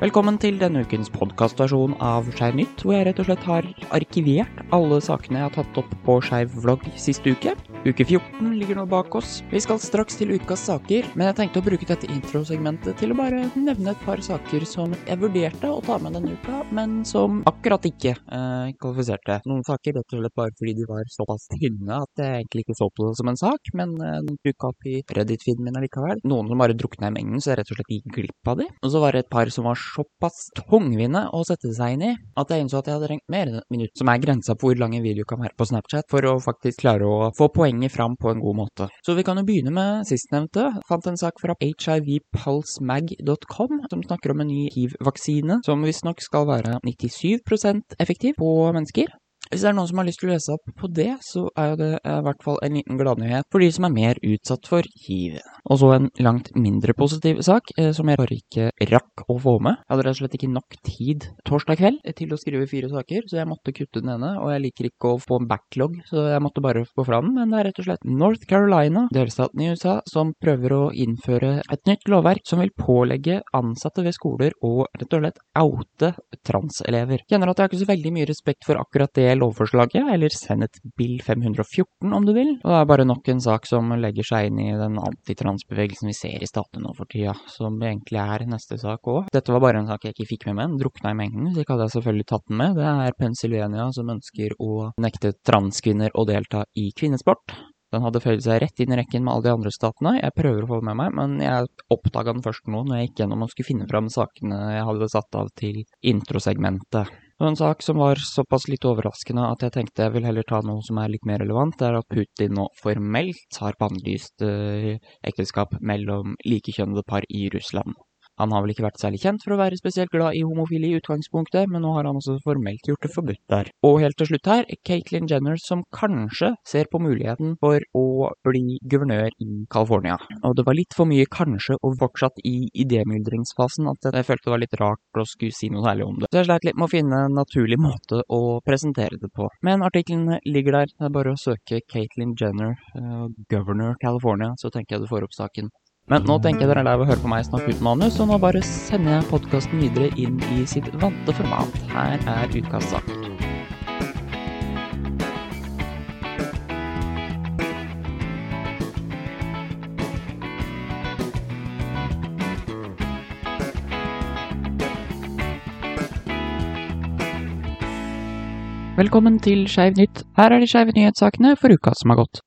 Velkommen til denne ukens podkastversjon av Skeiv Nytt, hvor jeg rett og slett har arkivert alle sakene jeg har tatt opp på Skeiv vlogg siste uke. Uke 14 ligger nå bak oss. Vi skal straks til ukas saker, men jeg tenkte å bruke dette introsegmentet til å bare nevne et par saker som jeg vurderte å ta med denne uka, men som akkurat ikke eh, kvalifiserte. Noen saker rett og slett bare fordi de var såpass tynne at jeg egentlig ikke så på det som en sak, men eh, dukka opp i Reddit-feeden min allikevel. Noen som bare drukna i mengden, så jeg rett og slett gikk glipp av de. Og så var det et par som var såpass tungvinte å sette seg inn i at jeg innså at jeg hadde trengt mer enn et minutt, som er grensa på hvor lang en video kan være på Snapchat, for å faktisk klare å få poenget fram på en god måte. Så vi kan jo begynne med sistnevnte. Fant en sak fra hivpulsemag.com som snakker om en ny hiv-vaksine som visstnok skal være 97% effektiv på mennesker. Hvis det er noen som har lyst til å lese opp på det, så er jo det i hvert fall en liten gladnyhet for de som er mer utsatt for hiv. Og så en langt mindre positiv sak, eh, som jeg bare ikke rakk å få med. Jeg hadde rett og slett ikke nok tid torsdag kveld til å skrive fire saker, så jeg måtte kutte den ene. Og jeg liker ikke å få en backlog, så jeg måtte bare få fra den. Men det er rett og slett North Carolina, delstaten i USA, som prøver å innføre et nytt lovverk som vil pålegge ansatte ved skoler å rett og slett oute transelever. Kjenner at jeg har ikke så veldig mye respekt for akkurat det lovforslaget, eller send et Bill 514 om du vil. Og det er bare nok en sak som legger seg inn i den antitransbevegelsen vi ser i statene nå for tida, som egentlig er neste sak òg. Dette var bare en sak jeg ikke fikk med meg, den drukna i mengden, så ikke hadde jeg selvfølgelig tatt den med. Det er Pennsylvania som ønsker å nekte transkvinner å delta i kvinnesport. Den hadde føyd seg rett inn i rekken med alle de andre statene. Jeg prøver å få med meg, men jeg oppdaga den først nå når jeg gikk gjennom og skulle finne fram sakene jeg hadde satt av til introsegmentet. En sak som var såpass litt overraskende at jeg tenkte jeg vil heller ta noe som er litt mer relevant, er at Putin nå formelt har bannlyst uh, ekteskap mellom likekjønnede par i Russland. Han har vel ikke vært særlig kjent for å være spesielt glad i homofili i utgangspunktet, men nå har han også formelt gjort det forbudt der. Og helt til slutt her, Caitlyn Jenner som kanskje ser på muligheten for å bli guvernør i California. Og det var litt for mye kanskje, og fortsatt i idémyldringsfasen, at jeg følte det var litt rart å skulle si noe særlig om det. Så jeg sleit litt med å finne en naturlig måte å presentere det på. Men artikkelen ligger der, det er bare å søke Caitlyn Jenner, uh, governor California, så tenker jeg du får opp saken. Men nå tenker jeg dere er lei av å høre på meg snakke uten manus, så nå bare sender jeg podkasten videre inn i sitt vante format. Her er utkastet. saker. Velkommen til Skeiv nytt. Her er de skeive nyhetssakene for uka som har gått.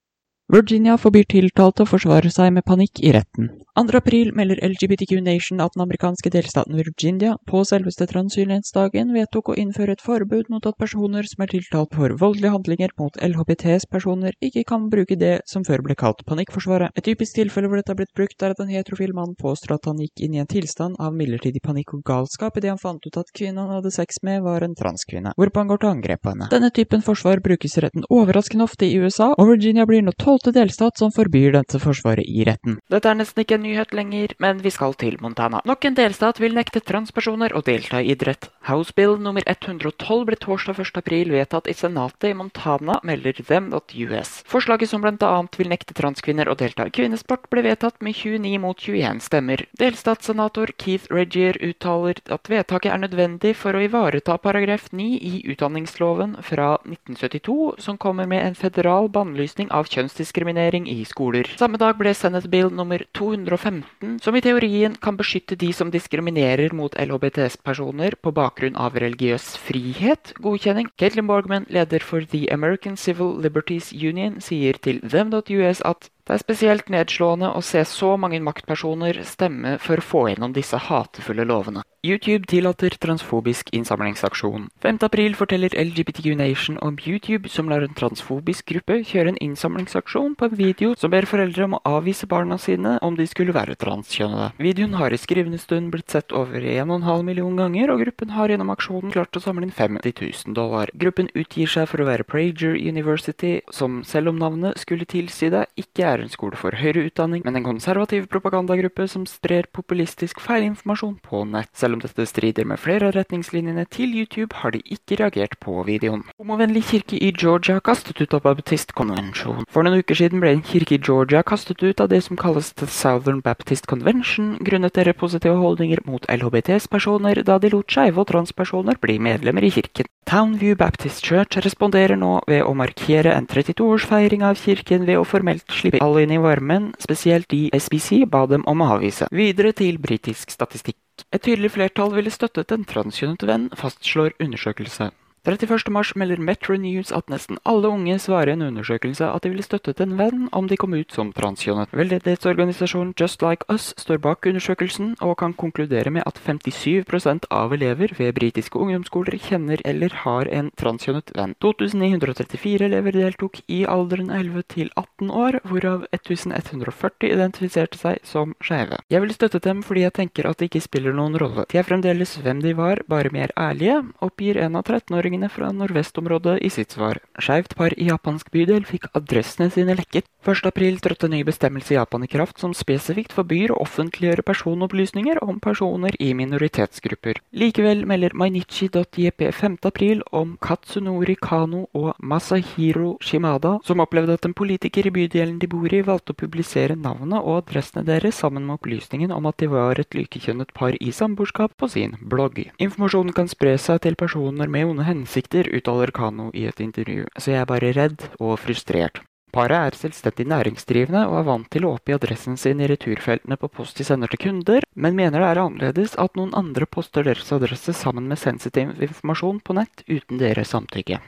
Virginia forbyr tiltalte å forsvare seg med panikk i retten. 2. april melder LGBTQ Nation at den amerikanske delstaten Virginia på selveste transsynlighetsdagen vedtok å innføre et forbud mot at personer som er tiltalt for voldelige handlinger mot LHBTs personer, ikke kan bruke det som før ble kalt panikkforsvaret. Et typisk tilfelle hvor dette har blitt brukt, er at en heterofil mann påstår at han gikk inn i en tilstand av midlertidig panikk og galskap idet han fant ut at kvinnen han hadde sex med, var en transkvinne, hvorpå han går til angrep på henne. Denne typen forsvar brukes i retten overraskende ofte i USA, og Virginia blir nå tolvte delstat som forbyr dette forsvaret i retten. Dette er nesten ikke en nyhet lenger, men vi skal til Montana. Nok en delstat vil nekte transpersoner å delta i idrett. House Bill nummer 112 ble torsdag 1. april vedtatt i senatet i Montana, melder them.us. Forslaget som bl.a. vil nekte transkvinner å delta i kvinnesport, ble vedtatt med 29 mot 21 stemmer. Delstatssenator Keith Regier uttaler at vedtaket er nødvendig for å ivareta paragraf 9 i utdanningsloven fra 1972, som kommer med en federal bannlysning av kjønnsdiskriminering i skoler. Samme dag ble Senate Bill nummer 215, som i teorien kan beskytte de som diskriminerer mot LHBTS-personer på bakgrunn av religiøs frihet, godkjenning. Caitlin Borgman, leder for The American Civil Liberties Union, sier til them.us at det er spesielt nedslående å se så mange maktpersoner stemme for å få gjennom disse hatefulle lovene. YouTube tillater transfobisk innsamlingsaksjon. 5.4 forteller LGBTQ Nation om YouTube som lar en transfobisk gruppe kjøre en innsamlingsaksjon på en video som ber foreldre om å avvise barna sine om de skulle være transkjønnede. Videoen har i skrivende stund blitt sett over 1,5 million ganger, og gruppen har gjennom aksjonen klart å samle inn 50 000 dollar. Gruppen utgir seg for å være Prager University, som selv om navnet skulle tilsi det, ikke er en skole for høyere utdanning, men en konservativ propagandagruppe som sprer populistisk feilinformasjon på nett. Selv om dette strider med flere av retningslinjene til YouTube, har de ikke reagert på videoen. Homovennlig kirke i Georgia kastet ut av Baptist Convention. For noen uker siden ble en kirke i Georgia kastet ut av det som kalles The Southern Baptist Convention, grunnet deres positive holdninger mot LHBTs-personer, da de lot skeive og transpersoner bli medlemmer i kirken. Townview Baptist Church responderer nå ved å markere en 32-årsfeiring av kirken ved å formelt slippe alle inn i varmen, spesielt de SBC ba dem om å avvise. Videre til britisk statistikk. Et tydelig flertall ville støttet en transkjønnet venn, fastslår undersøkelse. 31. mars melder Metro News at nesten alle unge svarer i en undersøkelse at de ville støttet en venn om de kom ut som transkjønnet. Veldedighetsorganisasjonen Just Like Us står bak undersøkelsen, og kan konkludere med at 57% av elever ved britiske ungdomsskoler kjenner eller har en transkjønnet venn. 2934 elever deltok i alderen 11 til 18 år, hvorav 1140 identifiserte seg som skeive. Jeg ville støttet dem fordi jeg tenker at det ikke spiller noen rolle. De er fremdeles hvem de var, bare mer ærlige, oppgir en av 13-åringene erfaringene fra nordvestområdet i sitt svar. Skeivt par i japansk bydel fikk adressene sine lekket. 1.4 trådte ny bestemmelse i Japan i kraft som spesifikt forbyr å offentliggjøre personopplysninger om personer i minoritetsgrupper. Likevel melder mainichi.jp 5.4 om Katsunori Kano og Masahiro Shimada, som opplevde at en politiker i bydelen de bor i, valgte å publisere navnet og adressene deres sammen med opplysningen om at de var et likekjønnet par i samboerskap på sin blogg. Informasjonen kan spre seg til personer med onde hensikter hensikter, uttaler Kano i et intervju, så jeg er bare redd og frustrert. Paret er selvstendig næringsdrivende og er vant til å oppgi adressen sin i returfeltene på post de sender til kunder, men mener det er annerledes at noen andre poster deres adresse sammen med sensitiv informasjon på nett uten deres samtykke.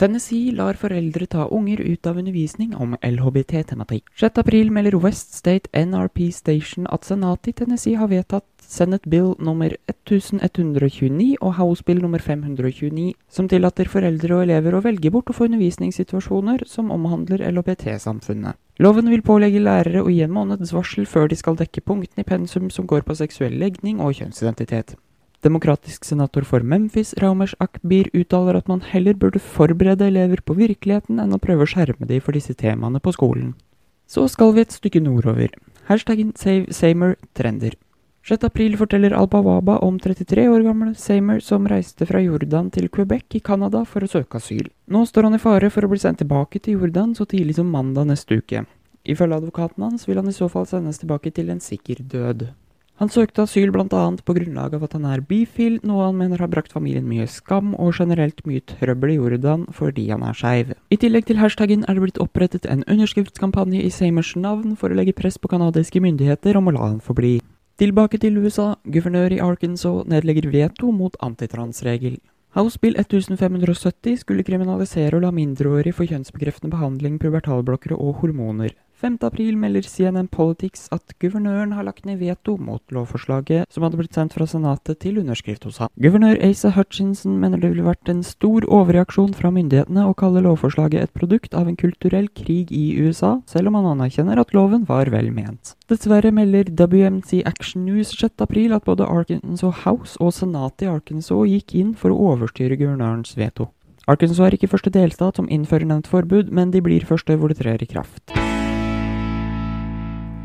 Tennessee lar foreldre ta unger ut av undervisning om LHBT-tematikk. 6.4 melder West State NRP Station at senatet i Tennessee har vedtatt Senate Bill nummer 1129 og House Bill nummer 529, som tillater foreldre og elever å velge bort å få undervisningssituasjoner som omhandler LHBT-samfunnet. Loven vil pålegge lærere å gi en måneds varsel før de skal dekke punktene i pensum som går på seksuell legning og kjønnsidentitet. Demokratisk senator for Memphis, Raumesh Akbir, uttaler at man heller burde forberede elever på virkeligheten enn å prøve å skjerme dem for disse temaene på skolen. Så skal vi et stykke nordover. Hashtaggen Save Samer trender. 6. april forteller Albawaba om 33 år gamle Samer som reiste fra Jordan til Quebec i Canada for å søke asyl. Nå står han i fare for å bli sendt tilbake til Jordan så tidlig som mandag neste uke. Ifølge advokaten hans vil han i så fall sendes tilbake til en sikker død. Han søkte asyl bl.a. på grunnlag av at han er bifil, noe han mener har brakt familien mye skam og generelt mye trøbbel i Jordan fordi han er skeiv. I tillegg til hashtaggen er det blitt opprettet en underskriftskampanje i Samers navn for å legge press på canadiske myndigheter om å la han få bli. Tilbake til USA. Guvernør i Arkansas nedlegger veto mot antitransregel. House Bill 1570 skulle kriminalisere å la mindreårige få kjønnsbekreftende behandling, pubertalblokkere og hormoner. 5. april melder CNN Politics at guvernøren har lagt ned veto mot lovforslaget som hadde blitt sendt fra Senatet til underskrift hos ham. Guvernør Asa Hutchinson mener det ville vært en stor overreaksjon fra myndighetene å kalle lovforslaget et produkt av en kulturell krig i USA, selv om han anerkjenner at loven var vel ment. Dessverre melder WMC Action News 6. april at både Arkansas House og Senatet i Arkansas gikk inn for å overstyre guvernørens veto. Arkansas er ikke første delstat som innfører nevnt forbud, men de blir første hvor det trer i kraft.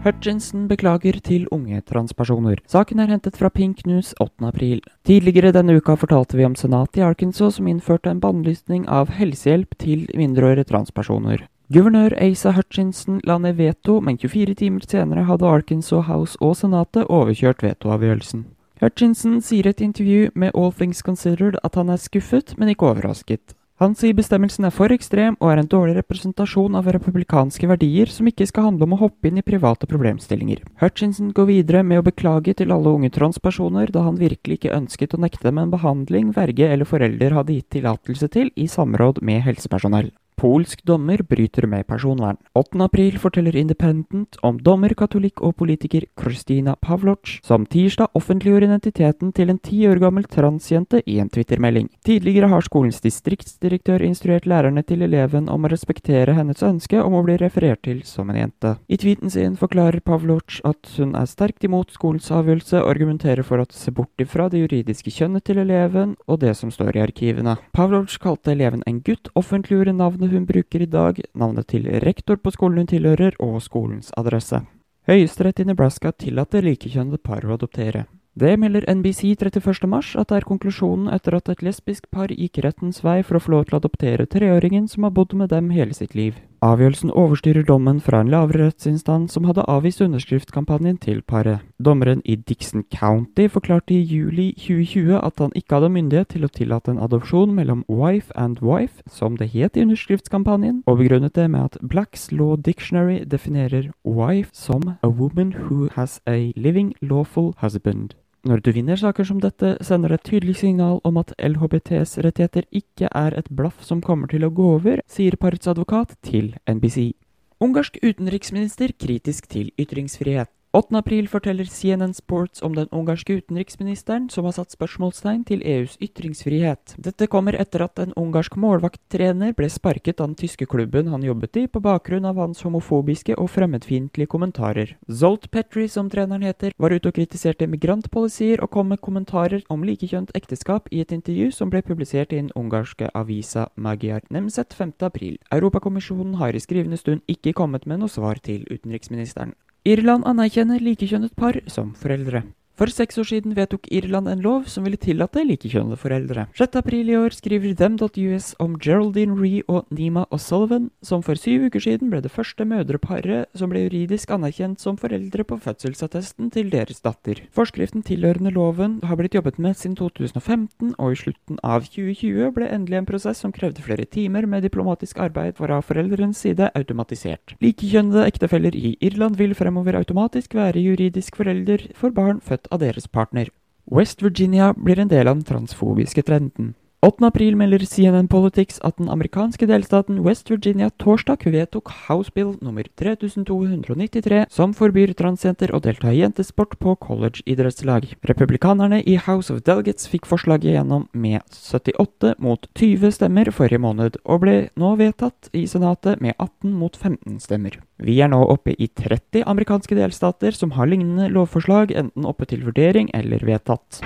Hutchinson beklager til unge transpersoner. Saken er hentet fra Pink News 8. april. Tidligere denne uka fortalte vi om senatet i Arkansas som innførte en bannlysning av helsehjelp til mindreårige transpersoner. Guvernør Asa Hutchinson la ned veto, men 24 timer senere hadde Arkansas House og Senatet overkjørt vetoavgjørelsen. Hutchinson sier i et intervju med All Things Considered at han er skuffet, men ikke overrasket. Han sier bestemmelsen er for ekstrem og er en dårlig representasjon av republikanske verdier som ikke skal handle om å hoppe inn i private problemstillinger. Hutchinson går videre med å beklage til alle unge transpersoner da han virkelig ikke ønsket å nekte dem en behandling verge eller forelder hadde gitt tillatelse til i samråd med helsepersonell. Polsk dommer bryter med personvern. 8. april forteller Independent om dommer, katolikk og politiker Kristina Pavloc, som tirsdag offentliggjorde identiteten til en ti år gammel transjente i en twittermelding. Tidligere har skolens distriktsdirektør instruert lærerne til eleven om å respektere hennes ønske om å bli referert til som en jente. I tweeten sin forklarer Pavloc at hun er sterkt imot skolens avgjørelse og argumenterer for å se bort ifra det juridiske kjønnet til eleven og det som står i arkivene. Pavloc kalte eleven en gutt, offentliggjorde navnet navnet hun bruker i dag, navnet til rektor på skolen hun tilhører, og skolens adresse. Høyesterett i Nebraska tillater likekjønnede par å adoptere. Det melder NBC 31.3 at det er konklusjonen etter at et lesbisk par gikk rettens vei for å få lov til å adoptere treåringen som har bodd med dem hele sitt liv. Avgjørelsen overstyrer dommen fra en lavere rettsinstans som hadde avvist underskriftskampanjen til paret. Dommeren i Dixon County forklarte i juli 2020 at han ikke hadde myndighet til å tillate en adopsjon mellom wife and wife, som det het i underskriftskampanjen, og begrunnet det med at Blacks Law Dictionary definerer wife som a woman who has a living lawful husband. Når du vinner saker som dette, sender det et tydelig signal om at LHBTs rettigheter ikke er et blaff som kommer til å gå over, sier parets advokat til NBC. Ungarsk utenriksminister kritisk til ytringsfrihet. 8. april forteller CNN Sports om den ungarske utenriksministeren som har satt spørsmålstegn til EUs ytringsfrihet. Dette kommer etter at en ungarsk målvakttrener ble sparket av den tyske klubben han jobbet i på bakgrunn av hans homofobiske og fremmedfiendtlige kommentarer. Zolt Petri, som treneren heter, var ute og kritiserte migrantpolisier og kom med kommentarer om likekjønt ekteskap i et intervju som ble publisert i den ungarske avisa Magyar Nemset 5. april. Europakommisjonen har i skrivende stund ikke kommet med noe svar til utenriksministeren. Irland anerkjenner likekjønnet par som foreldre. For seks år siden vedtok Irland en lov som ville tillate likekjønnede foreldre. 6. april i år skriver Them.us om Geraldine Ree og Nima O'Sullivan, som for syv uker siden ble det første mødreparet som ble juridisk anerkjent som foreldre på fødselsattesten til deres datter. Forskriften tilhørende loven har blitt jobbet med siden 2015, og i slutten av 2020 ble endelig en prosess som krevde flere timer med diplomatisk arbeid fra foreldrenes side automatisert. Likekjønnede ektefeller i Irland vil fremover automatisk være juridisk forelder for barn født av deres partner. West Virginia blir en del av den transfobiske trenden. 8. april melder CNN Politics at den amerikanske delstaten West Virginia torsdag vedtok House Bill nummer 3293, som forbyr transjenter å delta i jentesport på college-idrettslag. Republikanerne i House of Delegates fikk forslaget gjennom med 78 mot 20 stemmer forrige måned, og ble nå vedtatt i Senatet med 18 mot 15 stemmer. Vi er nå oppe i 30 amerikanske delstater som har lignende lovforslag, enten oppe til vurdering eller vedtatt.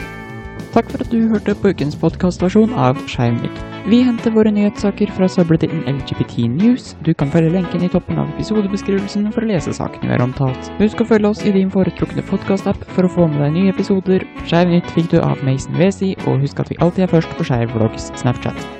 Takk for at du hørte på ukens podkastversjon av Skeivnytt. Vi henter våre nyhetssaker fra subredditen LGBT News. Du kan følge lenken i toppen av episodebeskrivelsen for å lese sakene vi har omtalt. Husk å følge oss i din foretrukne podkastapp for å få med deg nye episoder. Skeivnytt fikk du av Mason Wesi, og husk at vi alltid er først på Skeiv Vlogs Snapchat.